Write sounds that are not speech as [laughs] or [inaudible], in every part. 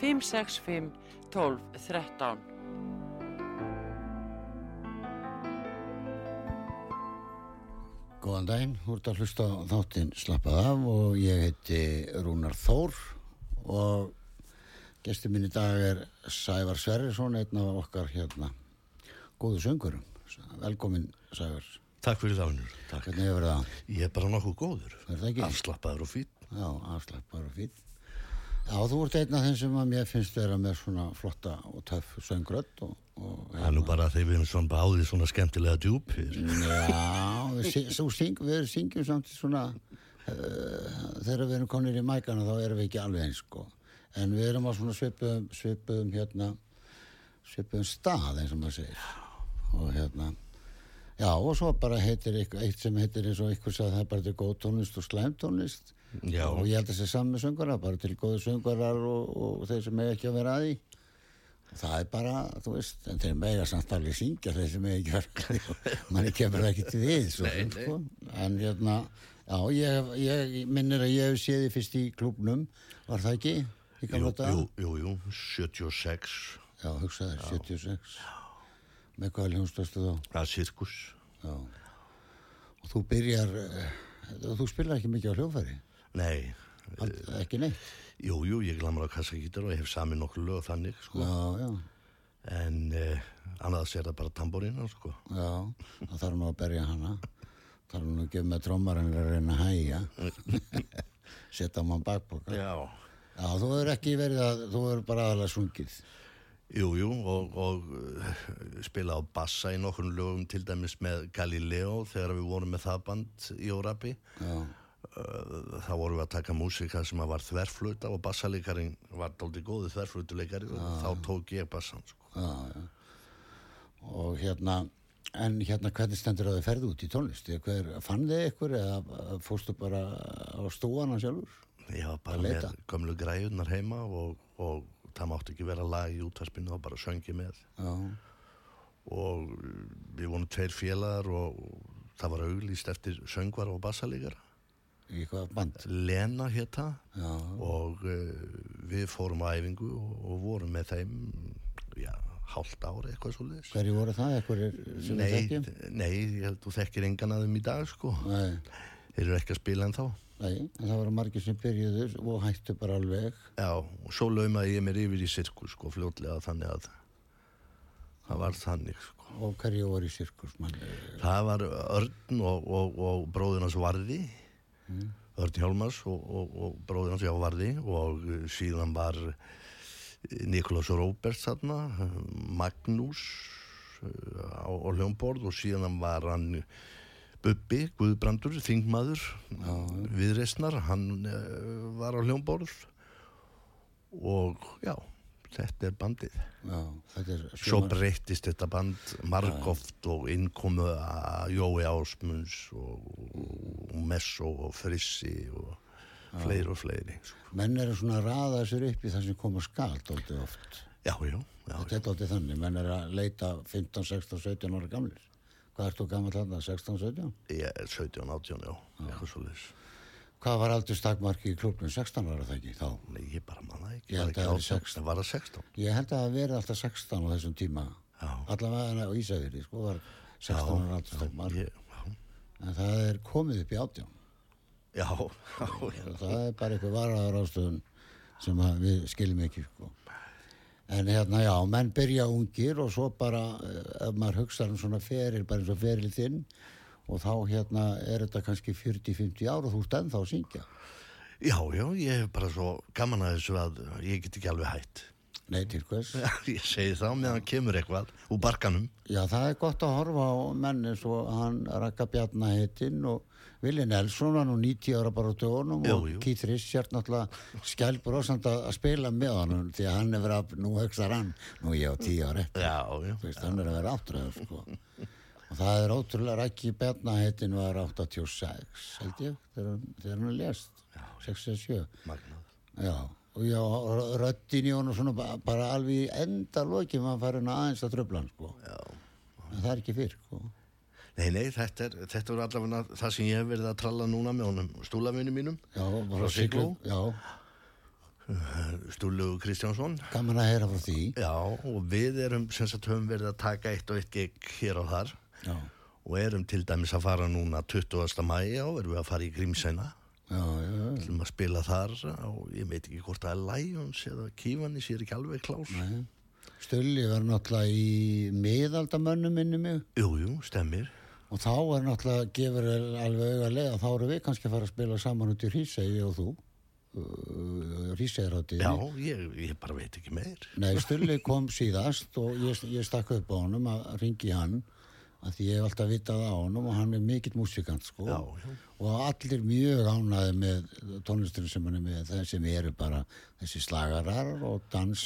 565 12 13. Góðan daginn, þú ert að hlusta á þáttinn Slappað af og ég heiti Rúnar Þór og gestur minn í dag er Sævar Sverrisson, einn af okkar hérna góðu söngurum. Velkomin Sævar. Takk fyrir. Takk. Hvernig hefur það? Ég er bara nokkuð góður. Er það ekki? Afslappaður og fýtt. Já, afslappaður og fýtt. Já, þú ert einn af þeim sem að mér finnst vera með svona flotta og töff söngrödd og, Það er nú bara þegar við erum svona báðið svona skemmtilega djúpir. Já, við, syng, við syngjum samt svona uh, þegar við erum konir í mækana þá erum við ekki alveg eins sko. en við erum á svona svipuðum svipuðum hérna svipuðum stað eins og maður segir og hérna já og svo bara heitir eitthvað, eitt sem heitir eins og ykkur sagði það er bara til góð tónlist og slæm tónlist Já. og ég held að það sé samme söngara bara til góðu söngarar og, og þeir sem eiga ekki að vera að því og það er bara, þú veist, en þeir mega samt alveg syngja þeir sem eiga ekki að vera að því [laughs] manni kemur ekki til við svo, Nei, nei. Sko. en hérna já, ég, ég minnir að ég hef séð því fyrst í klubnum, var það ekki í Jú, jú, jú, jú, 76, Já, hugsaði, 76 með hvaða hljónstöðstu þá? að sirkus. Já og þú byrjar eh, þú spilar ekki mikið á hljófæri Nei, Ald- ekki neitt jú, jú, ég glamur á kassagítar og ég hef samið nokkuð lög þannig, sko. já, já, En eh, annars er það bara tamborina, sko. já það þarf nú að berja hana þarf nú að gefa með trommarinn að reyna að hæja [laughs] setja á mann bakboka já. Já. þú hefur ekki verið að þú hefur bara aðalega sungið Jú, jú, og, og uh, spila á bassa í nokkur lögum til dæmis með Galileo þegar við vorum með það band í Órabi. já, þá vorum við að taka músika sem var þverfluta og bassaleikarin var dálítið góðu þverflutuleikari og þá tók ég bassan sko. já, já. Og hérna en hérna hvernig stendur að þið ferði út í tónlist? Hver, fann þið ykkur eða fórstu bara á stúana sjálfur? Að bara með gömlu græðunar heima og, og það mátti ekki vera lag í útvarpinu og bara söngi með. Já, og við vorum tveir félagar og það var auglýst eftir söngvar og bassaleikara í hvað band. Lena hétta já, og uh, við fórum á æfingu og, og vorum með þeim já, hálft ári eitthvað svo leiðis hverju voru það, ekkur sem við Nei, þekkjum? nei, ég held þú þekkir engan að þeim í dag sko. Þeir eru ekki að spila en þá nei, en það voru margir sem byrjuðu og hættu bara alveg. Já, og svo laumaði ég mér yfir í sirkus sko fljótlega þannig að það var þannig sko. Og hverju voru í sirkus mann Það var Örn og, og, og bróðinans Varði Örn Hjálmars og, og, og bróðinans Já Varði. Og uh, síðan var Nikolás Róbert þarna Magnús uh, á, á hljómborð. Og síðan var hann Bubbi, Guðbrandur, Þingmaður viðreysnar, hann var á hljómborð. Og já, þetta er bandið. Já, þetta er Svo breyttist þetta band margóft og innkomu að Jói Ásmunds og, og Messo og Frissi og fleiri og fleiri. menn eru svona að raða sér upp í það sem koma skal dóltið oft. Já, já, já. þetta er dóltið þannig, menn eru að leita 15, 16, 17 ára gamlir. Hvað ert þú gammal þarna, 16, 17? Ég er 17, 18, já, leys. Hvað var aldrei stakmarki í klubnum 16 ára það ekki þá? Nei, ég bara manna ekki. Ég Var held að það væri 18, 16. Var það 16? ég held að það verið alltaf 16 á þessum tíma Já. allavega á Ísafjörði sko, var 16 ára aldrei stakmark Ég, já, en það er komið upp í 18 já, já, já. það er bara eitthvað varaðar ástöðun sem við skiljum ekki sko. en hérna já, menn byrja ungir og svo bara eh, ef maður hugsa um svona feril bara eins og feril þinn og þá hérna er þetta kannski 40-50 ár og þú ert ennþá að syngja Já, já, ég hef bara svo gaman að þessu að ég get ekki alveg hætt. Nei, til hvers? Já, [laughs] ég segi það meðan kemur eitthvað úr barkanum. Já, það er gott að horfa á menn eins og hann Raka Bjarna heitinn og Vili Nelson var nú 90 ára bara á dögunum Jú, og jú. Keith Richard náttúrulega skælbur ásand að að spila með hann því að hann er verið að, nú högstar hann nú ég á 10 ára eftir, Já, já. þú veist, hann er að vera áttröður sko [laughs] og það er ótrúlega Raki Bjarna heitinn var 86 held ég, þegar, hann- hann er lest 67 Magnað. Já, og já, röddin í honum svona ba- bara alveg í enda loki maður farin aðeins að tröfla hann, sko. En það er ekki fyrr, sko. Nei, nei, þetta er, þetta er allavega það sem ég hef verið að tralla núna með honum stúlavinni mínum, Já, bara Frá Sigló? Stúlu Kristjánsson. gaman að heyra frá því. Já, og við erum sem sagt höfum verið að taka eitt og eitt gig hér og þar Já, og erum til dæmis að fara núna 20. mæja og erum við að fara í já, já. ætlum að spila þar og ég veit ekki hvort það er Lions eða Kívanis, ég er ekki alveg klás Nei. Stulli var náttúrulega í miðaldamönnum minni mig Jú, jú, stemmir og þá er náttúrulega gefur alveg auga leið þá eru við kannski að fara að spila saman út í Hrísegi og þú. Hrísegiráttiðni. Já, ég, ég bara veit ekki meir Nei, Stulli kom síðast og ég, ég stakk upp á honum að ringi hann að því ég hef alltaf vitað á honum og hann er mikill músikant sko. Já, já. og allir mjög ánæði með tónlisturinn sem hann er með þeir sem eru bara þessi slagarar og dans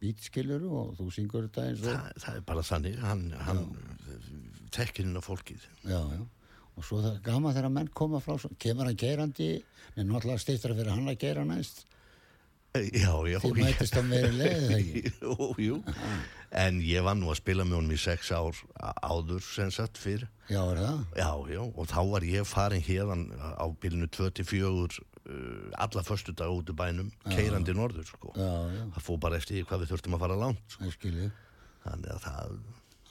bítskilur og þú syngur þetta eins og Þa, það er bara þannig, hann, hann þekkir inn á fólkið. Já, og svo það gaman þegar menn koma frá kemur hann geirandi en náttúrulega steittra fyrir hann að geira næst [laughs] Já, já því mætist á meiri leið þegar [laughs] Jú, jú. En ég var nú að spila með honum í sex ár áður sem sagt fyrr. Já, er það? Já, já, og þá var ég farin hérðan á bylunu 24 uh, alla förstu dag út í bænum keirandi norður, sko. Já, já, Það fór bara eftir hvað við þurftum að fara langt, sko. Þannig að það,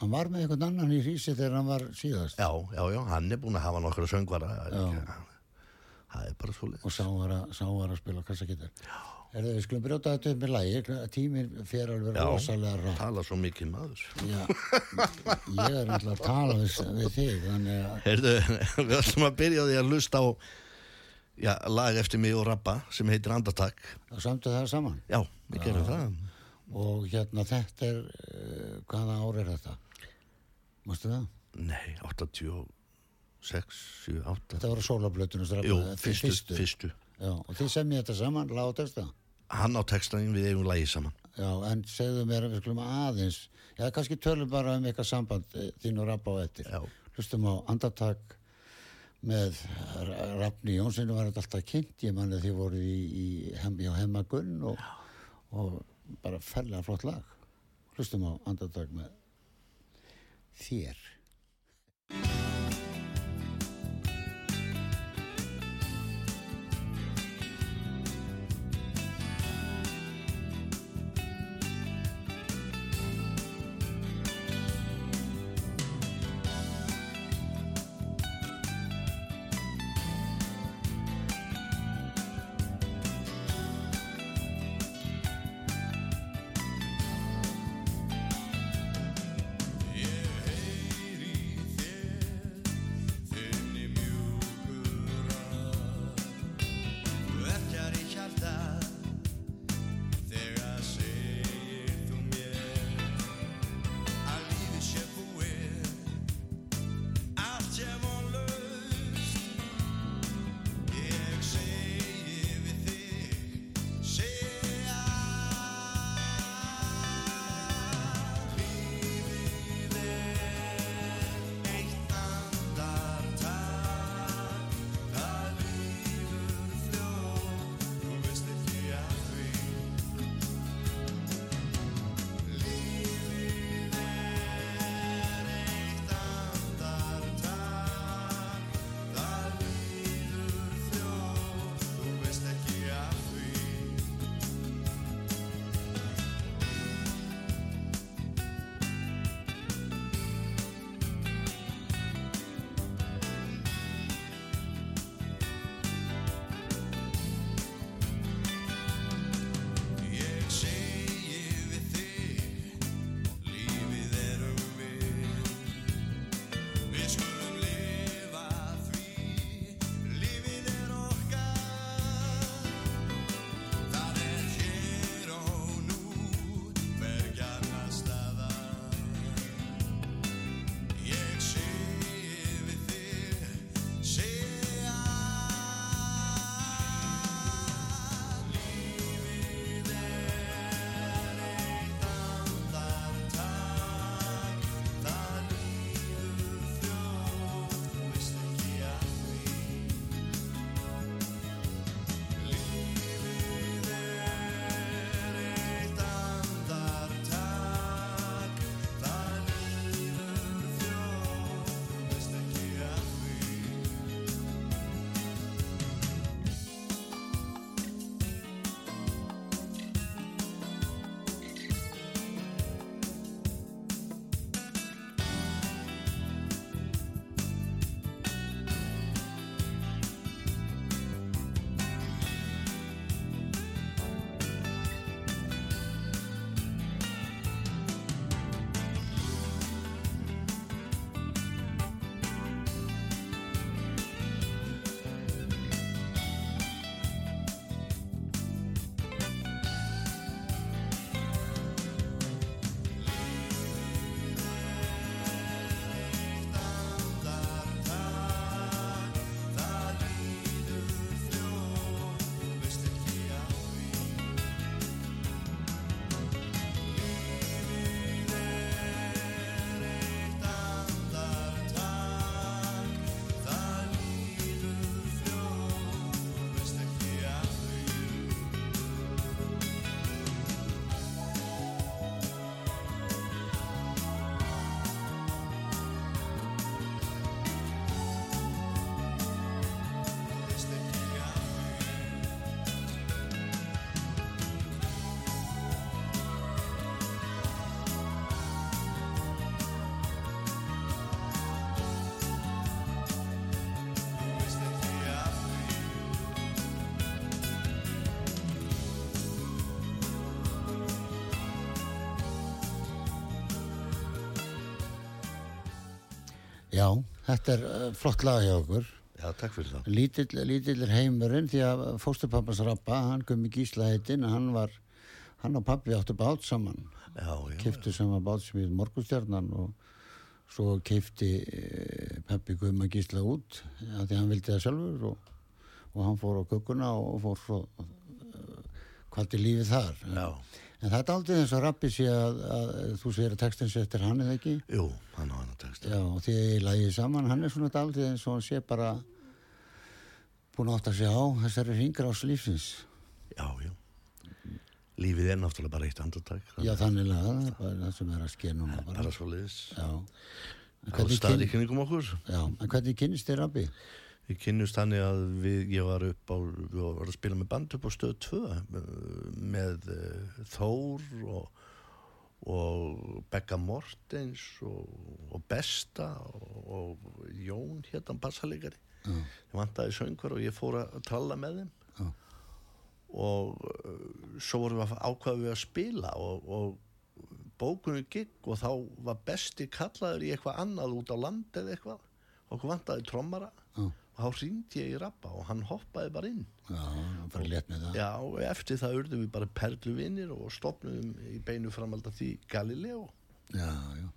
hann var með einhvern annan í Hrísi þegar hann var síðast. Já, já, já, hann er búin að hafa nokkra söngvara. Já. það er bara svo og sá var að, sá var að spila kassakittar Erðu, við skulum brjóta þetta upp með lægi tíminn fer alveg rosalega rætt Tala svo mikið maður. Já, ég er alltaf að tala við, við þig þannig að Heyrðu, við ætlum að byrja því að hlusta á já, lag eftir mig og rappa sem heitir Andartak. það samtu það saman Já, við gerum það. og hérna þetta er uh, hvaða ár er þetta? Mástu það? Nei, 86, 7, 8. Þetta var á sólablötunum Jú, fyrstu, fyrstu. Já, og þið semja þetta saman, lág texta? Hann á textanin við eigum lagi saman. Já, en segðu mér við skulum aðeins Já, kannski tölum bara um eitthvað samband eh, þín og Rappa á eftir. Já. Hlustum á andartak með Rafni Jónsson var þetta alltaf kynnt, ég manni því voru í, í hem, hjá Hemmagunn og, og bara fellega flott lag. Hlustum á andartak með þér þetta er uh, flott lag hjá okkur. Já, takk fyrir það. Lítill, lítill er heimurinn því að fóstupappas rappa, hann Gummi Gísla heitinn, hann var, hann og pappi áttu bát saman. Já, já. Kiftu saman bát sem við morgustjarnan og svo kifti e, pappi Gummi Gísla út að því hann vildi það sjálfur og, og hann fór á kukkuna og fór svo uh, kvaldi lífið þar. Já, En það er aldrei eins og rappi sé að, að, þú segir að textin sé eftir hann eða ekki? jú, hann á hann að texta. Já, og því að ég lægi saman, hann er svona daldið eins og hann sé bara búin að átta sig á þessari ringra ás lífsins. Já, já. Lífið er náttúrulega bara eitt andartak. Já, þannig að það er bara það sem er að ske núna bara. Bara svo liðis. Já. Á kyn, kynningum okkur. já, en hvernig kynnist þér rappi? Við kynnust þannig að við, ég var upp á, við varum að spila með band upp á stöð 2 með uh, Þór og, og Becca Mortens og, og Besta og, og Jón hérna bassalegari. Já, Ég vantaði söngvar og ég fór að tralla með þeim. Já, og uh, svo vorum við að ákvaða við að spila og, og bókunum gigg og þá var besti kallaður í eitthvað annað út á land eða eitthvað. Okkur vantaði trommara. Og þá hringdi ég í rappa og hann hoppaði bara inn já, hann bara létt með það. já og eftir það urðum við bara perluvinir og stopnum í beinu framald af því Galileo Já, já.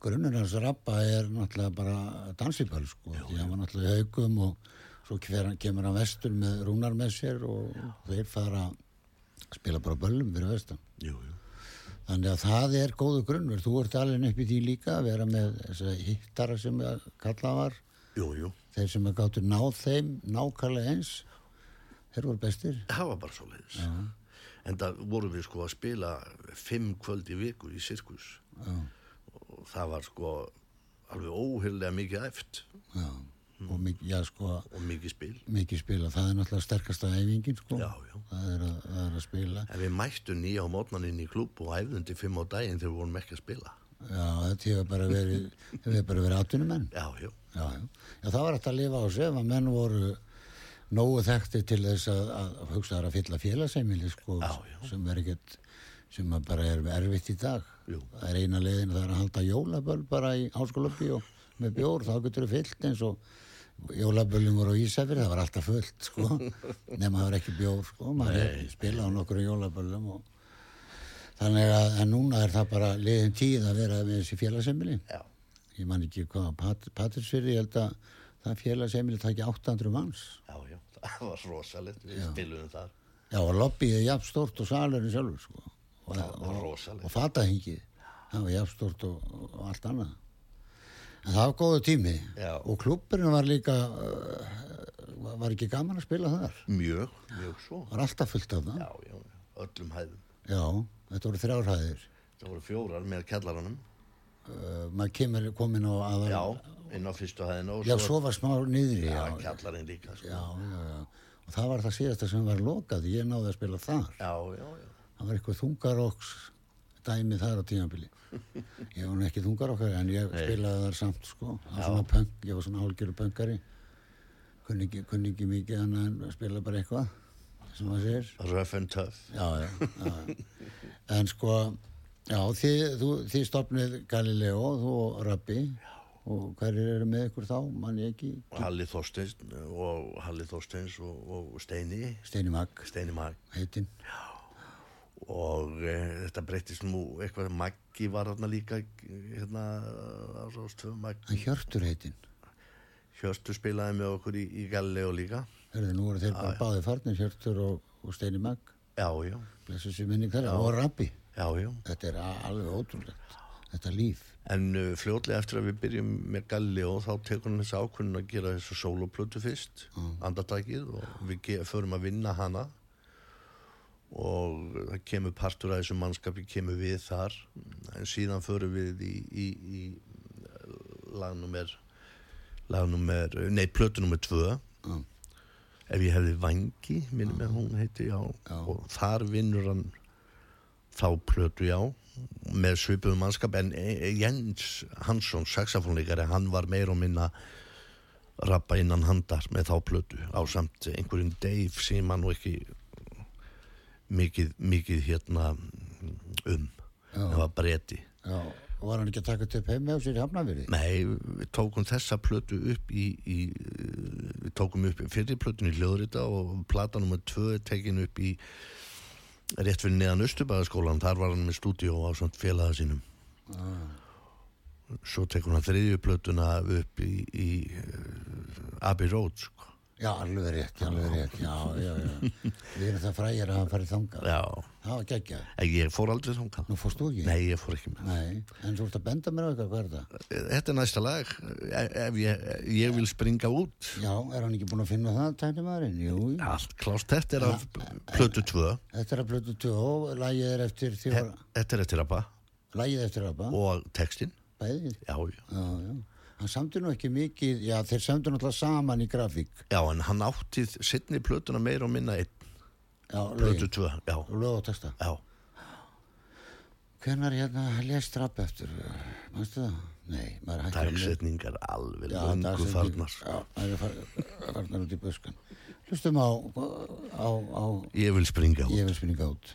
Grunnur hans rappa er náttúrulega bara dansiböl, sko. Því hann var náttúrulega í haugum og svo kver, kemur hann vestur með rúnar með sér og þeir fara að spila bara böllum fyrir vestan. jú, jú. Þannig að það er góðu grunnur. Þú ert alveg í því líka að vera með hittara sem að kalla var. jú, jú, Þeir sem að gáttu náð þeim nákvæmlega eins. Þeir voru bestir. það var bara svo leiðis en það vorum við sko að spila fimm kvöld í viku í sirkus Já, og það var sko alveg óheillega mikið eft já. Og mikið, já, sko, og mikið spil mikið spila. Það er náttúrulega sterkasta æfingin, sko. Já, já. Það er að, það er að spila. En við mættum nýja á mótnaninn í klúb og æfðum til fimm á daginn þegar við vorum ekki að spila. Já, þetta hefur bara verið, hefur bara verið atvinnumenn. Já, já, Já, já. Það var eftir að lifa á sig ef að menn voru nógu þekkti til þess að, að hugsa þar að fylla félagsheimili, sko, sem er ekkert, sem bara er erfitt í dag. Jú. Það er eina leiðin, það er að halda jólaböll bara í háskólabí og með bjór, þá getur þau fyllt eins og jólaböllum voru á Ísafir, það var alltaf fullt, sko, [laughs] nema það var ekki bjór, sko, maður spilaði á nokkru jólaböllum og þannig að, núna er það bara leiðin tíð að vera með þessi félagsheimili já, ég man ekki hvað, Pat, Patrísfyrri, ég held að það félagsheimili taki 800 manns. já, já, [laughs] það var rosalegt, við spilum þar. Já, og lobbyið er jafn stórt og salurinn sjálfur, sko. Og, og, rosalegt. og fatahingið, það var jafn stórt og, og allt annað. En það var góðu tími. Já. Og klubburinn var líka, uh, var ekki gaman að spila þar. Mjög, mjög svo. Var alltaf fullt af það. Já, já, öllum hæðum. Já, þetta voru þrjárhæðir. Það voru fjórar með kellaranum. Uh, maður kemur komin á aðal. Já, inn á fyrstu hæðina og Já, svo var smá niðri. Já, kellarinn líka, sko. já, já, já. Og það var það síðasta sem var lokað. Ég náði að spila þar. Já, já, já. það var eitthvað þungaróks dæmi þar á tímabili [laughs] ég var ekki þungarókari en ég spilaði þar samt sko punk, ég var svona hálgjöru punkari kunni ekki, kunni ekki mikið en að spila bara eitthvað sem maður segir Rough and tough. já, já, já. [laughs] en sko já, þið, þú, þið stopnið Galileo, þú og Rabbi. Og hverjir eru með ykkur þá mann ég ekki, Halli Þorsteins og Halli Þorsteins og, og Steini, Steini Magg Steini Mag. heitinn, Og e, þetta breytist nú eitthvað, Maggi var þarna líka, hérna, hann Hjörtur heitinn. Hjörstu spilaði með okkur í, í Galileo líka. Hörðu, nú voru þeir bara báði farnir Hjörtur og, og Steini Magg Já, já, og Rabbi já, þetta er alveg ótrúlegt. Þetta líf. En uh, fljótlega eftir að við byrjum með Galileo þá tekur hann þessi ákvörðun að gera þessu soloplötu fyrst, andartakið og við förum að vinna hana. Og það kemur partur af þessu mannskapi kemur við þar. En síðan förum við í, í, í lagnummer lagnummer, nei plötunummer tvö. Já. ef ég hefði vangi minnum með hún heiti já, Já. og þar vinnur hann þá plötu já með svipuðum mannskap. En E- E- Jens Hansson, saxafónleikari hann var meir og minna rappa innan handar með þá plötu. Á samt einhverjum Dave sem hann nú ekki mikið, mikið hérna um. Það var breyti já, Og var hann ekki að taka þetta upp heim með sér í Hafnafyrði? Nei, við tókum þessa plötu upp í, í við tókum upp fyrir plötun í Hljóðrita og plata nummer tvö tekin upp í rétt fyrir neðan Östubæðaskólan þar var hann með stúdíó á samt félaga sínum svo tekur hann þriðju plötuna upp í, í uh, Abbey Road sko. Já, alveg rétt, alveg rétt, já, já, já. Við erum það frægir að hann farið þangað. Já, Já, geggja. en ég fór aldrei þangað Nú fórst þú ekki? Nei, ég fór ekki með Nei, en þú ert að benda mér á eitthvað, hvað er það? Þetta er næsta lag ef ég, ég vil springa út Já, er hann ekki búin að finna það, tæni maðurinn? Jú, jú. Allt klást, þetta er af plötu tvö Þetta er að blötu tjó, lagið er eftir því var, Þetta er eftir Abba lagið eftir Abba, og textin bæðið. Já, já Já, já. Hann samti nú ekki mikið, já, þeir samti náttúrulega saman í grafík. Já, en hann átti sittni plötuna meira og minna einn, Já, plötu lögin, tvö, já, og lög og texta. já. Hvernar hérna lest rapp eftir, mannstu það? Nei, maður lesa. Dagsetningar alveg lungu farnar. Já, það er far- farnar út í buskan. Hlustum á, á, á, Ég vil springa út. ég vil spinninga út.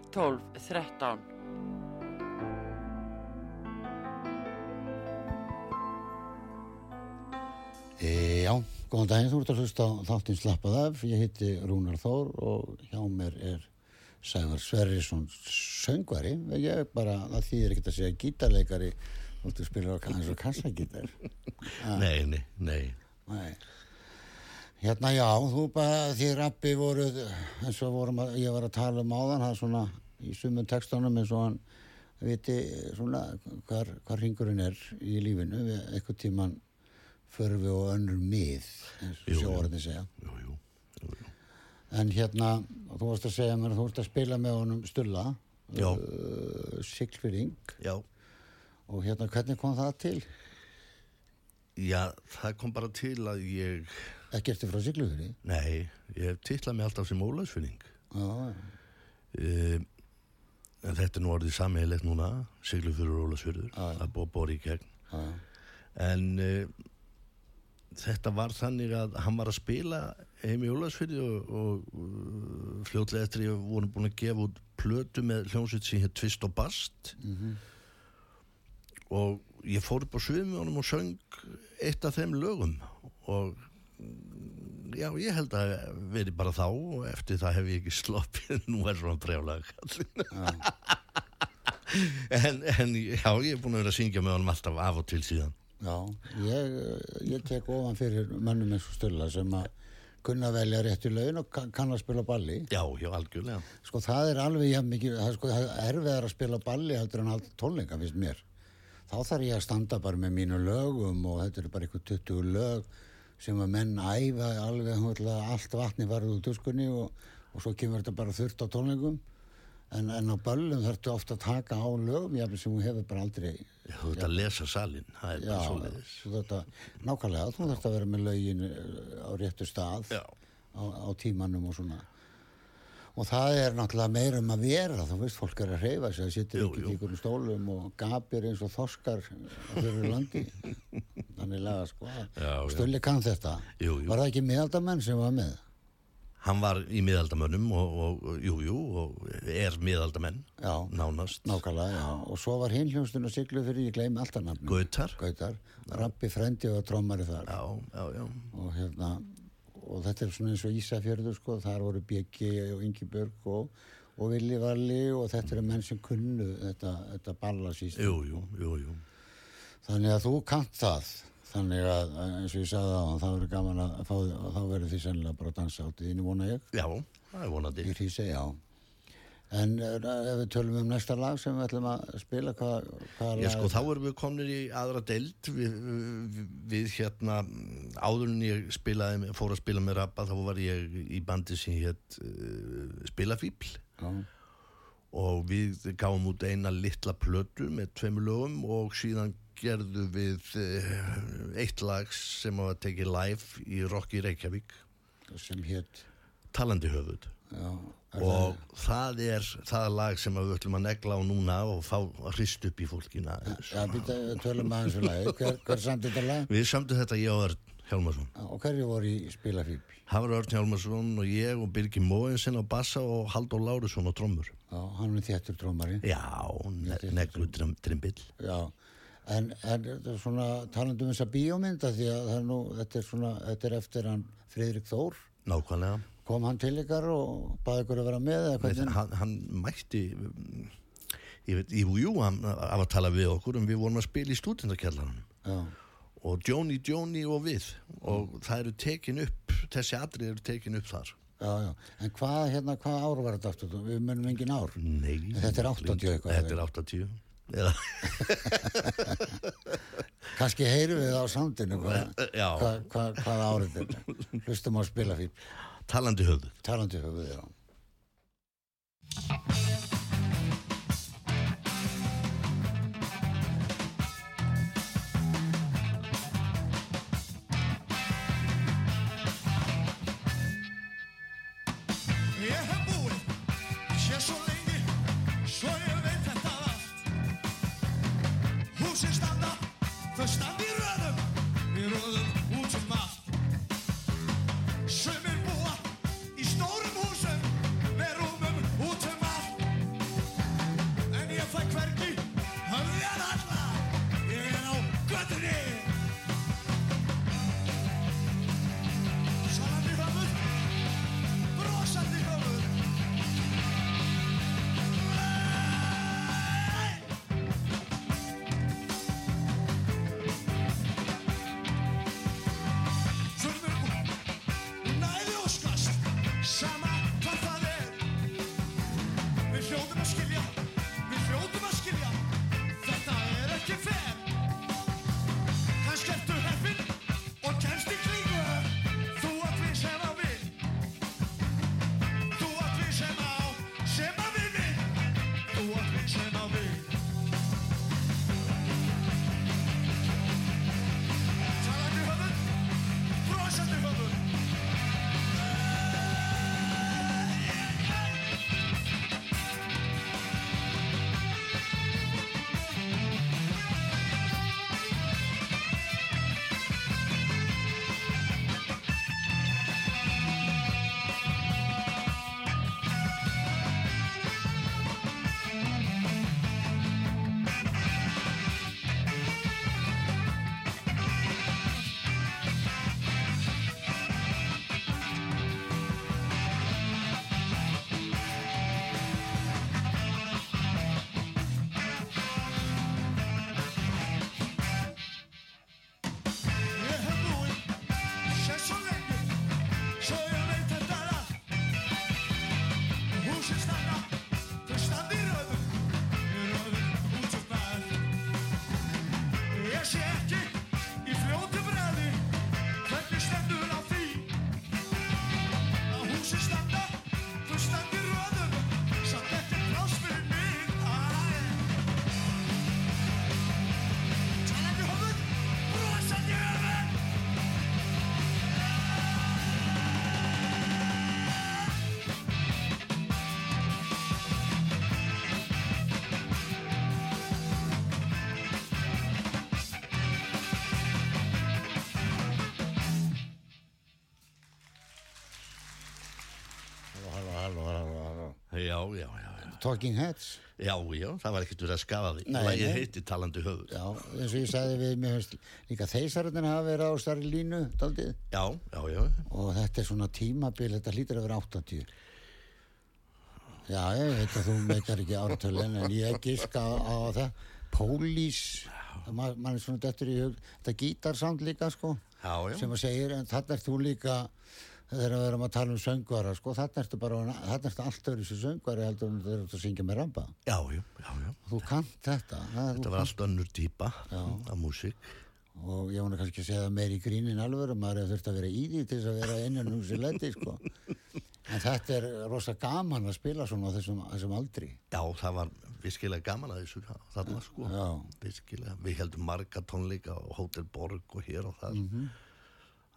12 13 E, já, góðan daginn, þú ert að hlusta á þáttinn slappað af. Ég heiti Rúnar Þór og hjá mér er Sævar Sverrisson söngvari. Ég er bara, það þýðir ekkert að segja gítarleikari, þú ert að spila á eins og kassagítar. [laughs] Nei, nei, nei. Nei. Hérna já, þú bara, því rappi voru, eins og vorum að, ég var að tala um áðan, það er svona í sumum textunum eins og hann viti svona hvar, hvar ringurinn er í lífinu, við eitthvað tíman förum við á önnur mið, eins og sjóarðin segja. Jú, jú, jú. En hérna, þú varst að segja mér að þú varst að spila með honum Stulla, uh, Siglfyrring, Já, og hérna, hvernig kom það til? já, það kom bara til að ég, Ekkert frá Siglfyrri? nei, ég titlað mig alltaf sem ólagsfinning. Já, Uh, en þetta er nú orðið sammeilegt núna, Siglufjörður og Ólasfjörður, að bóra í gegn. já, En uh, þetta var þannig að hann var að spila heim í Ólasfjörði og, og uh, fljótlega eftir ég voru búin að gefa út plötu með hljómsveit sem hér Tvist og Bast mhm, og ég fór upp á svið með honum og söng eitt af þeim lögum. Og mm, já, ég held að veri bara þá og eftir það hef ég ekki [laughs] sloppið nú er svona brjálag en, en já, ég er búin að vera að syngja með honum alltaf af og til síðan. Já, ég, ég tek ofan fyrir mönnum eins og Stulla sem að kunna velja rétt í laun og kann, að spila balli. já, já, algjörlega. Sko það er alveg jafn mikið, það er sko er erfiðar að spila balli heldur en allt tónleika, finnst mér. Þá þarf ég að standa bara með mínu lögum og þetta er bara eitthvað 20 lög sem að menn æfa alveg allt vatni varð úr tuskunni og, og svo kemur þetta bara þurft á tónleikum. En, en á böllum þarftu ofta að taka á lögum, jafnvel sem þú hefur bara aldrei Já, þú ert að lesa salin, það er Já, bara svoleiðis. þú þetta, nákvæmlega, þú þarfst að vera með lögin eh, á réttu stað Já, á, á tímanum og svona og það er náttúrulega meira um að vera þú veist, fólk er að hreyfa sig það sittur Jú, ekki í einhverjum stólum og gapir eins og þorskar fyrir landi. [laughs] Þannig lega sko. Stulli kann þetta. Jú, jú. var það ekki miðaldamenn sem var með? Hann var í miðaldamönnum og, og, og jú, jú, og er miðaldamenn já, nánast. Nákvæmlega, já. Og svo var hinn hljónstun að siglu fyrir, ég gleymi alltaf nafnum Gautar. Gautar, Rappi Frendi og trommari þar. Já, já, já. Og hérna og þetta er svona eins og Ísafjörður sko, þar voru Bjeggi og Ingi Björg og, og Vili Valli og þetta eru menn sem kunnu þetta, þetta ballasýst þannig að þú kant það. Þannig að eins og ég sagði á það verður gaman að fá þig og þá verður því sennilega bara að dansa átt í þínu vona ég. Já, það er vonandi. Í hrísi, já en eh, ef við tölum um næsta lag sem við ætlum að spila hvað, hvað Já, sko, þá erum við komnir í aðra deild. Við, við, við hérna áður en ég spilaði, fór að spila með rappa þá var ég í bandi sem hétt uh, Spilafíbl já, og við gáum út eina litla plötu með tveimur lögum og síðan gerðu við uh, eitt lag sem var tekið live í Rocky Reykjavík. Sem hétt talandi höfuð já, og það er það lag sem við ætlum að negla á núna og fá að hrist upp í fólkina já, býta, hver, hver samt þetta lag? Við samtum þetta ég og Örn Hjálmarsson. Já, og hverju voru í spilafíbl Það var Örn Hjálmarsson og ég og Birgir Móinsen á bassa og Halldór Lárusson á trommur. Já, hann er þéttur trómari Já, ne neglu trim, trimbill. Já, en, en svona talandi um þessa bíómynda því að nú, þetta er svona, þetta er eftir hann Friðrik Þór, Nákvæmlega kom hann til ykkar og baði ykkur að vera með eða hvernig? hann, hann mætti Ég veit, jú, jú, hann af að tala við okkur en við vorum að spila í stúdendakjallarinn Já, og Jóni, Jóni og við. Og það eru tekin upp þessi atrið eru tekin upp þar. Já, já, en hvað, hérna, hvað ár var þetta aftur? Við munum engin ár. Nei, þetta er 80 eitthvað, Þetta er 80 Eða, [laughs] Kannski heyrum við á sandinu hvað, já, hvað, hvað, árið þetta. Hlustum á spilafíbl, talandi höfuð talandi höfuð, já. Talking Heads. Já, já, það var ekkert verið að skafa því. Lægið heiti talandi höfður. Já, eins og ég sagði við, mér finnst líka þeisaröndin hafa verið á starri línu, daldið. Já, já, já. Og þetta er svona tímabil, þetta hlýtur að vera 80. Já, ég veit að þú meikar ekki áratölin, en ég giska á, á það. Pólís, mann man er svona dættur í hug, þetta gítarsound líka, sko. Já, já. Sem að segir, en þarna ert þú líka, þegar við erum að tala um söngvara, sko, þarna ertu bara, þarna ertu allt öðru sem söngvari heldur en þegar þú ert að syngja með ramba. Já, já, já, já. Þú kannt þetta. Það, Þetta var allt önnur típa af músík. og ég vona kannski að segja það meir í grínin alveg maður þurft að vera í því til þess að vera innan um sér leti sko. en þetta er rosa gaman að spila svona á þessum, þessum aldri Já, það var virkilega gaman að þessu þarna sko. Já. Virkilega. Við heldum marga tónleika á Hotel Borg og hér og þar.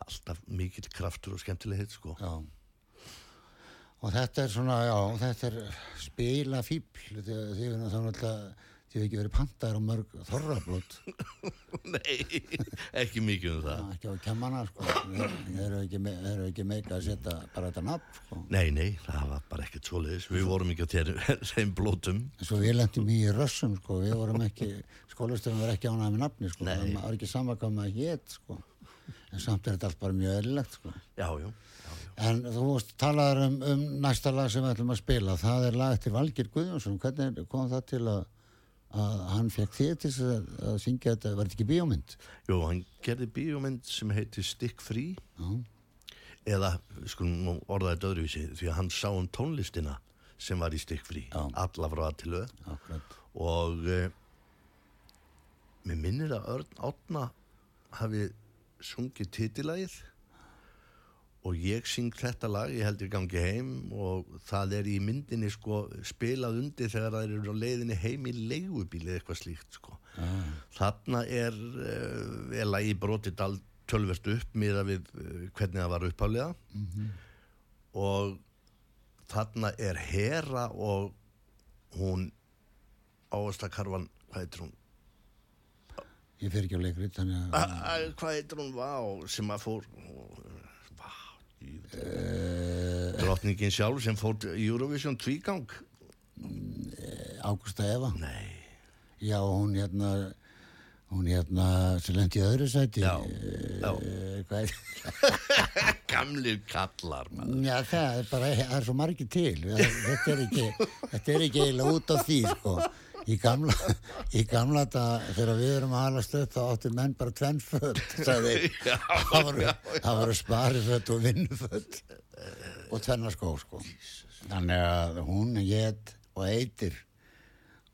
Alltaf mikill kraftur og skemmtilegheit sko. já og þetta er svona, já, þetta er spila fíbl því að erum þá náttúrulega þið hefur ekki verið pantaður á mörg þorrablót [laughs] Nei, ekki mikið um það. ekki á kemmana sko þeir eru ekki, ekki meika að setja bara þetta nafn sko Nei, nei, það var bara ekkert svoleiðis. Við vorum ekki á [laughs] þeim blótum. Svo við lendum í rössum sko, við vorum ekki, skólastöðum var ekki ánægð með nafni sko, það var ekki samakvæm að hétt sko, en samt er þetta allt bara mjög eðlilegt sko. Já, já, já. En þú veist, talaður um, um næsta lag sem við ætlum að spila, það er lag eftir Valgir Guðjónsson, hvernig kom það til að, að hann fekk þig til að, að syngja þetta, var þetta ekki bíómynd? Jú, hann gerði bíómynd sem heiti Stick Free Já, eða, skulum orða þetta öðruvísi því að hann sá um tónlistina sem var í Stick Free, alla frá að til akkurat. og uh, mér minnir að Örn Átna hafi sungið titilagið og ég syng þetta lag, ég held ég gangi heim og það er í myndinni sko spilað undir þegar það eru á leiðinni heim í leigubíli eða eitthvað slíkt sko. Þarna er, uh, er lagi brotið all tölvert upp miða við uh, hvernig það var upphálega og þarna er Hera og hún ávastakarfan, hvað heitir hún? Ég fer ekki á leikrit, að, æ, hvað heitir hún, vá, sem að fór vá, jú, drottningin sjálf sem fór Eurovision tvígang? Ágústa Eva. Nei, Já, hún hérna hún hérna sem lendi í öðru sæti. Já, Eh, já er [laughs] Gamlir kallar. Já, það er bara, það er svo margir til. Þetta er ekki þetta er ekki út af því sko. Í gamla í gamla þetta, þegar við erum að halast upp þá áttu menn bara tvenn föt sagði, [laughs] Já, það voru, voru spariföt og vinnuföt og tvenna skó sko. þannig að hún get og eitir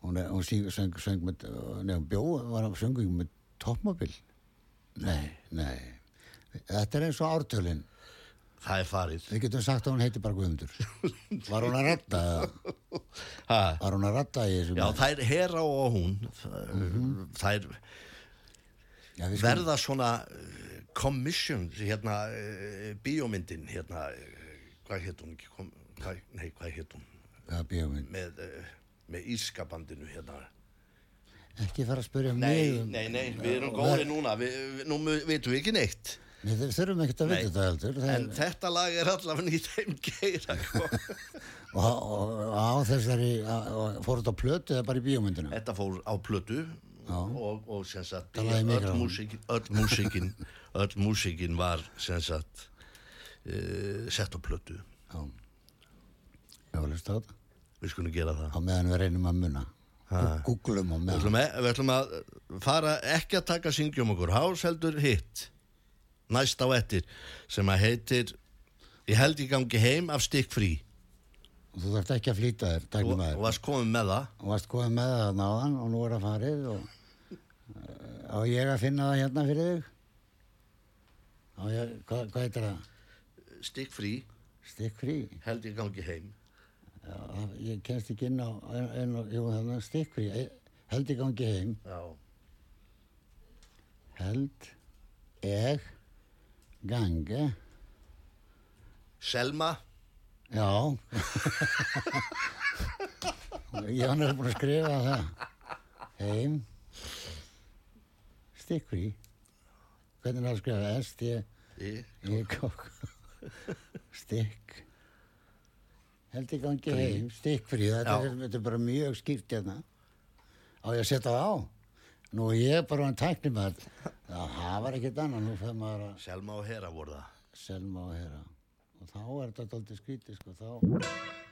hún, hún syng, söng, söng með nefnum bjó, var að söngu með toppmobil nei, nei. Þetta er eins og ártölin Það er farið. Við getum sagt að hún heiti bara Guðmundur. [laughs] Var hún að ratta? Ha. Var hún að ratta í þessu? Já, þær Hera og hún, þær Já, við skulum- verða svona uh, commission, hérna, uh, bíómyndin, hérna, uh, hvað hétt hún ekki, hvað, nei, hvað hétt hún, Já, bíómynd. með, með ískapandinu, hérna. Ekki fara að spyrja Nei, mig. um- nei, nei, við erum góði núna, við, nú vitum við ekki neitt. Við þurfum ekkert að vita þetta heldur. En er, þetta lag er allavega í þeim geira, sko. [laughs] og, og, og á þessari, fór þetta á plötu eða bara í bíómyndina? Þetta fór á plötu og, og sem sagt, öll músíkin, öll músíkin, [laughs] öll músíkin var sem sagt uh, sett á plötu. Já. Já, hlusta á þetta. Við skulum gera það. Á meðan við reynum að munna. Googlum á meðan. við ætlum að fara ekki að taka syngjum okkur hás heldur hitt næst á ettir sem að heitir Ég held ég gangi heim af stikk frí Og Þú þarft ekki að flýta þér, maður. varst komin með það Og varst komið með það náðan og nú er það farið og uh, á ég að finna það hérna fyrir þig? Á ég, hvað, hvað heitir það? stikk frí, Stikk frí? held ég gangi heim Já, það- ég kemst ekki inn á, stikkfrí, held ég gangi heim, Já, held ég gangi, Selma. Já, [laughs] ég var náttúrulega búin að skrifa það, heim, stikkfrí, hvernig er það að skrifa, S, T, í, E, K, stikk, held ég gangi heim, stikkfrí, þetta, er- þetta er bara mjög skýrt hérna, á ég að setja það á. Nú er ég bara hann tækni maður. Það var ekkert annað, nú fyrir maður að Selma og Hera voru það selma og hera. Og þá er þetta aldrei skrítið, sko, þá...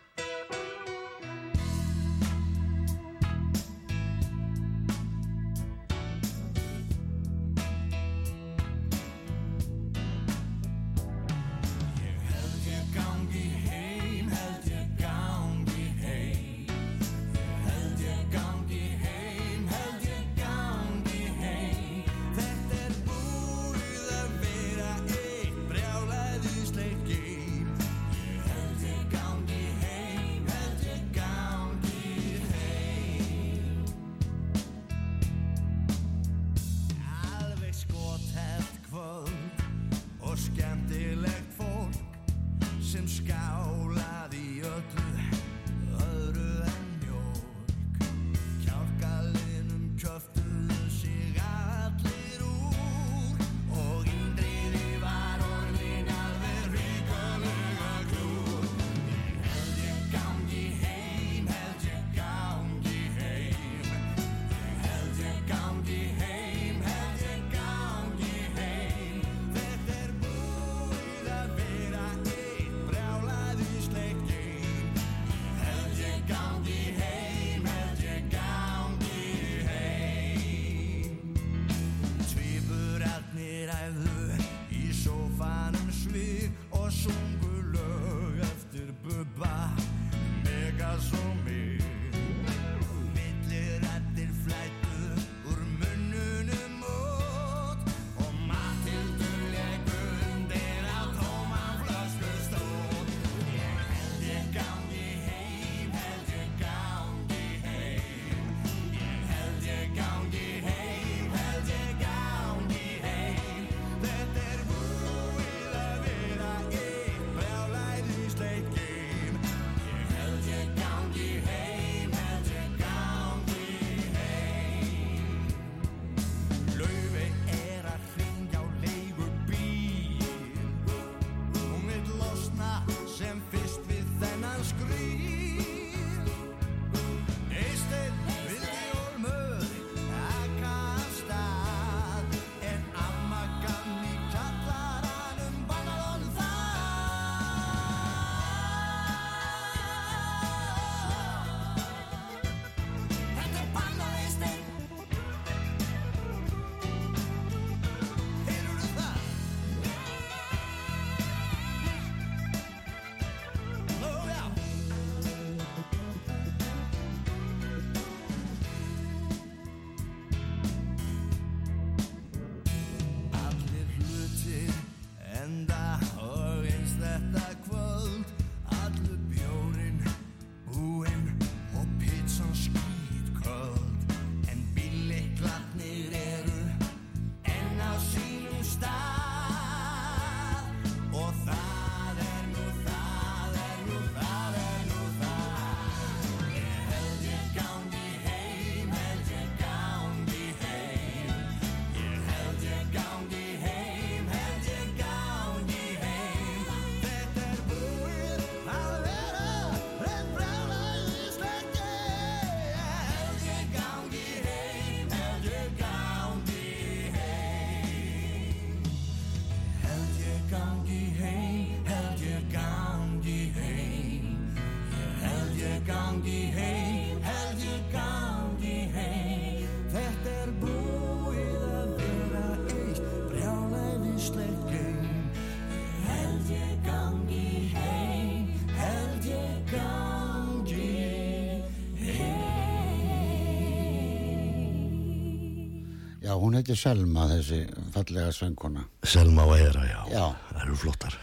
hún heitir Selma, þessi fallega söngkona. Selma og Era, já. Já. Það eru flottar.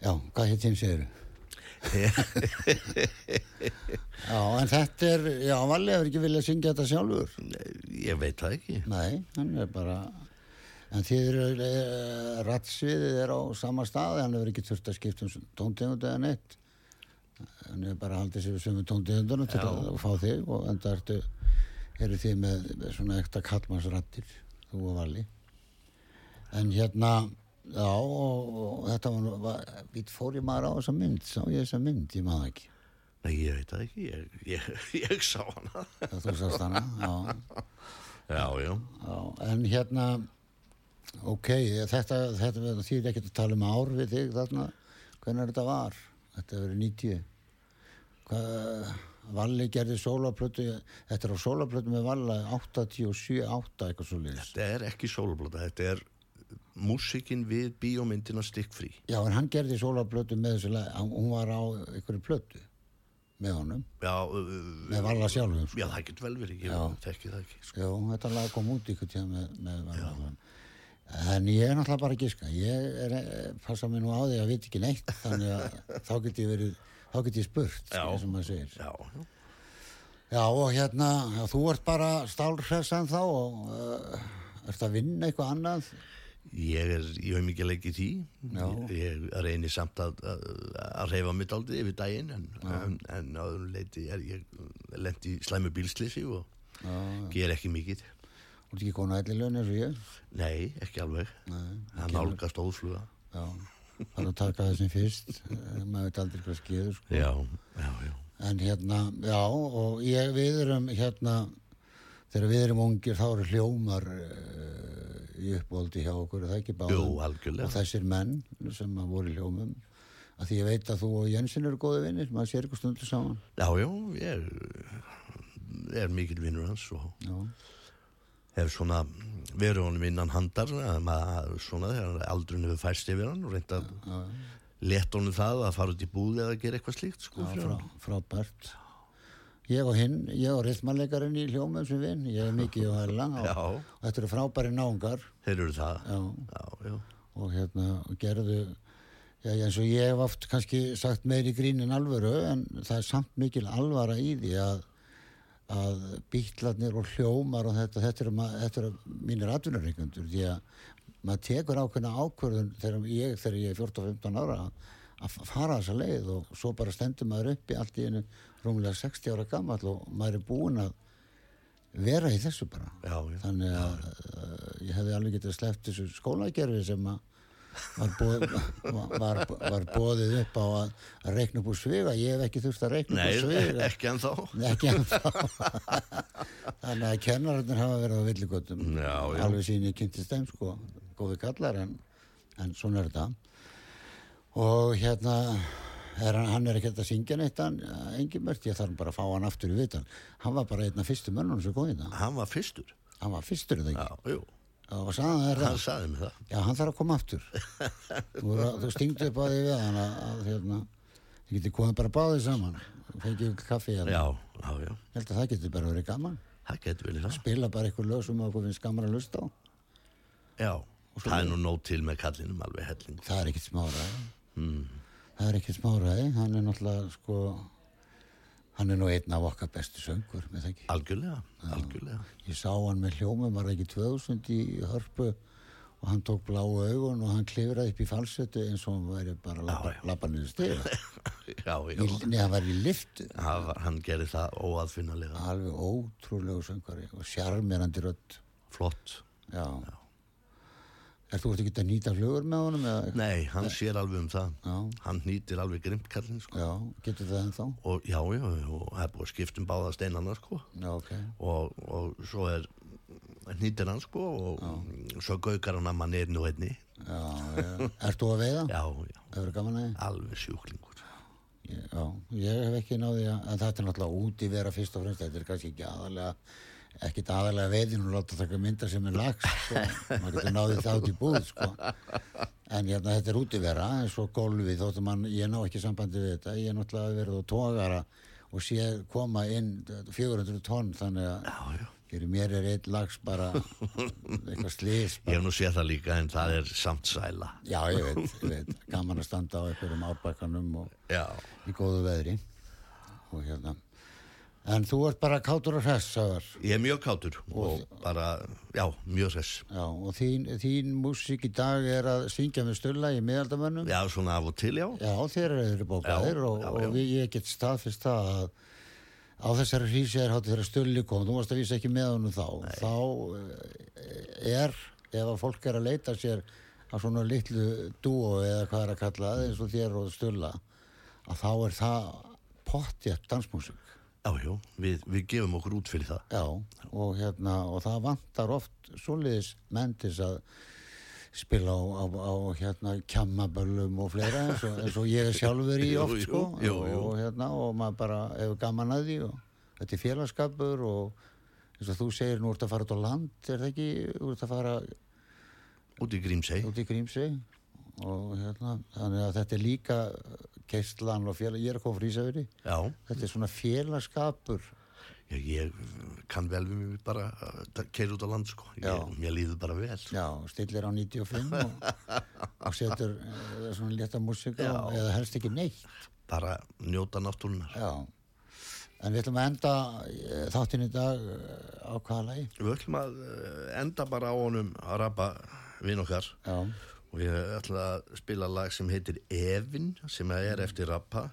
Já, hvað heit þín segir [laughs] Já, en þetta er, já, Valli hefur ekki viljað syngja þetta sjálfur. Ég veit það ekki. Nei, hann er bara, en þið eru, e, rattsviðið er á sama staði, hann hefur ekki þurft að skipta um tóntegundu eða neitt. Hann hefur bara haldið sér sömu tóntegundunum til að fá þig og enda ertu, eru þið með, svona ekta kallmannsrattir, þú og Valli. En hérna, já, og, og þetta var, við fór ég maður á þessa mynd, sá ég þessa mynd, ég maður ekki. Nei, ég veit það ekki. Ég, ég, ég sá hana. Það þú sást hana, já. Já, já. Já, en hérna, ok, þetta, þetta, þetta þýr ekki að tala um ár við þig þarna, hvernig þetta var, þetta verið 90. Hvað, Valli gerði sólaplötu, þetta er á sólaplötu með Valla 87, 8, eitthvað svo liðis. Þetta er ekki sólublóta. Þetta er músikinn við bíómyndina stikkfrí. Já, en hann gerði sólaplötu með þessu, hann- hún var á einhverju plötu með honum, Já, uh, með Valla sjálfum. sko. já, það getur vel verið. Ég Já. þekki það ekki. Sko. Já, þetta lag kom út ykkur tíða með, með Valla. En ég er náttúrulega bara að giska. Ég er, eh, passa mig nú á því að veit ekki neitt, þannig að þá get ég verið, þá get ég spurt, Já. eins og maður segir. Já, já. Já, og hérna, já, þú ert bara stálhressan þá og uh, ert að vinna eitthvað annað. Ég er í auðmikið í því. Já. Ég reynir samt að, að, að reyfa mitt aldrei yfir daginn en, en, en á öðrum leiti er ég lendi í slæmu bílslýsi og ger ekki mikið. Þú ert ekki konu ætli laun eins og ég. Nei, ekki alveg. Nei, Það nálgast ófluga. Já, það er að taka þessum fyrst. Eh, maður veit aldrei hvað skeður, sko. Já, já, já. En hérna, já, og ég, við erum hérna, þegar við erum ungir þá eru hljómar uh, í uppbóldi hjá okkur, er það ekki báðum? Jú, algjörlega. Og þessir menn sem að voru hljómum, að því ég veit að þú og Jensin eru góði vinnir, maður sér ykkur stundu saman. Já, já, ég er mikil vinnur hans og Já, hef svona verið honum innan handar að maður svona þegar aldrun hefur fæst yfir hann og reynda leta honum það að fara út í búð eða gera eitthvað slíkt sko fyrir frá, frábært. Ég og hinn, ég og rithmanleikarinn í hljómum sem vinn, ég er mikið og hella og, þetta eru frábæri náungar Þeir eru það. Já. Já, já. og hérna gerðu eins og ég hef oft kannski sagt meiri grín en alvöru en það er samt mikil alvara í því að að bítlarnir og hljómar og þetta, þetta eru, þetta eru mínir atvinnareikundur því að maður tekur ákveðna ákvörðun þegar ég, þegar ég er 14-15 ára að- fara þessa leið og svo bara stendur maður uppi allt í einu rúmlega 60 ára gamall og maður er búinn að vera í þessu bara Já, já. þannig að uh, ég hefði alveg getið sleppt þessu skólagerfi sem að var, boð, var, var bóðið upp á að, að reikna upp úr sviga? Ég hef ekki þurft að reikna Nei, upp úr sviga. ekki en þá. ekki ennþá. [laughs] Þannig að kennararnir hafa verið á villigötum. Alveg sín ég kynntist þeim sko. Góði kallar en, en svona er þetta. Og hérna er hann, hann er ekki að syngja neitt engin mörgt, ég þarf bara að fá hann aftur í vitan hann var bara einn af fyrstu mönnunum sem í það Hann var fyrstur. hann var fyrstur er það Já, ekki jú. Og sagði Hann það mig það. já, hann þarf að koma aftur þú, þú stingdu upp á því við hann að, hérna, þið getið komið bara báðið saman fengið kaffi hérna Já, já, já. ég held að það getur bara verið gaman getur það. spila bara eitthvað lög sem okkur finnst gaman að lusta á Já. Það er nú nóg til með kallinum alveg helling. það er ekkert smáraði Mm. það er ekkert smáraði, hann er náttúrulega sko hann er nú einn af okkar bestu söngur með það ekki Algjörlega, algjörlega. ég sá hann með hljómum, var ekki 2000 í hörpu og hann tók bláu augun og hann klifraði upp í falsetu eins og hann væri bara að já. labba niður stiga [laughs] Já, já. Nei, hann var í liftu Hann, var- hann gerir það óaðfinnalega. alveg ótrúlegu söngari og sjarmerandi rödd Flott. já, Er þú ert ekki að nýta flugur með honum? Eða? Nei, hann sér alveg um það. Já. Hann nýtir alveg grimt kallin, sko. Já, getur það ennþá? Og já, já, og það er búið að skipta um báða steinana, sko. Já, ok. Og, og svo er nýtir hann, sko, og svo gaukar hann að mann er nú einni. Já, já. Ert þú að veiða? Já, já, alveg sjúklingur. Já, ég hef ekki náði að, að þetta er náttúrulega út í vera fyrst og fremst, þetta er kannski ekki aðalega, ekkit aðalega veiðin og láta taka mynda sem er lags, sko, maður getur náði það út í búð, sko. En hérna þetta er út í vera, eins og gólfið, þóttum mann, ég ná ekki sambandi við þetta, ég er náttúrulega verið á tógara og sé koma inn 400 tonn, þannig að fyrir mér er eitt lags bara eitthvað slís, Ég hef nú séð það líka en það er samt sæla. Já, ég veit, ég veit, gaman að standa á einhverjum árbækanum og Já. í góðu veðri og hérna en þú ert bara kátur og hress sagðar. Ég er mjög kátur og bara, já, mjög hress. Já, og þín, þín músík í dag er að syngja með stulla í miðaldamönnum Já, svona af og til, já. Já, þeir eru bókaðir Já, og, já, og já. við, ég get staðfist það að á þessari hrísi er hátti þegar stulli kom, þú varst að vísa ekki með honum þá þá eh, er ef að fólk er að leita sér að svona litlu dúo eða hvað er að kalla það eins og þér og stulla að þá er það pottjætt dansmúsík Já, já, við, við gefum okkur út fyrir það. Já, og hérna og það vantar oft til þess að spila á, á, á hérna kjammaböllum og fleira eins og, eins og ég er sjálfur í [laughs] Jú, oft jú, sko jú, jú. Og, hérna og maður bara hefur gaman að því og þetta er félagskapur og eins og þú segir nú ert að fara út á land er það ekki, þú ert að fara Út í Grímsey. út í Grímsey og hérna þannig að þetta er líka keistlan og félag, ég er að koma frá Ísafjörði þetta er svona félagskapur ég, ég kann vel við mig bara að keira út á land, sko. Ég, mér líður bara vel. Já, stillir á 95 og, [laughs] og setur uh, svona létta músika eða helst ekki neitt. Bara njóta náttúrunar. Já. En við ætlum að enda eh, þáttinn í dag eh, á hvaða lagi? Við ætlum að eh, enda bara á honum að rappa vinn okkar Já, og ég ætla að spila lag sem heitir Evin sem er eftir rappa.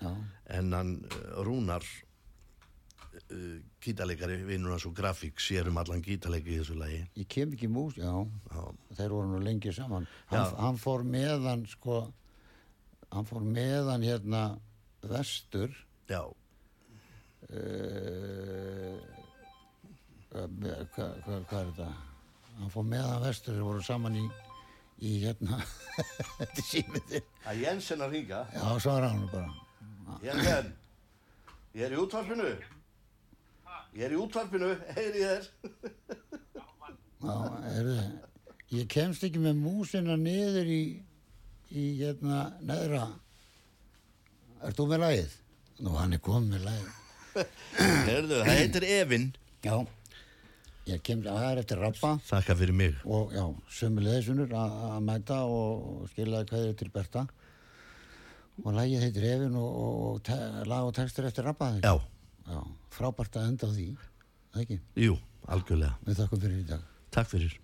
Já, en hann eh, Rúnar uh, gítarleikari vinnur hans og grafík sér um allan gítarleiki í þessu lagi. Ég kem ekki mús, já, Já, þeir voru nú lengi saman. Hann, hann fór meðan, sko, hann fór meðan hérna vestur, já, uh, hvað hva, hva, hva er þetta? Hann fór meðan vestur, þeir voru saman í, í hérna, [laughs] þetta er símiðir. að Jensen að ringa Já, svara hann bara. Jensen, ég er í útvarpinu ég er í útvarpinu heyri þér Já, heyrðu, ég kemst ekki með músina niður í, í hérna, neðra. Ert þú með lagið? Nú, hann er komið með lagið. Heyrðu, það heitir Evin Já, ég kemst, það er eftir rappa Þakka fyrir mig og já, sömulegðisunur að mæta og, og skilja kveðið til Berta. Og lagið heitir Efin og, og, og lag og textur eftir rappa. Já, Já, frábært að enda á því, það ekki? jú, algjörlega Við þakkum fyrir í dag. Takk fyrir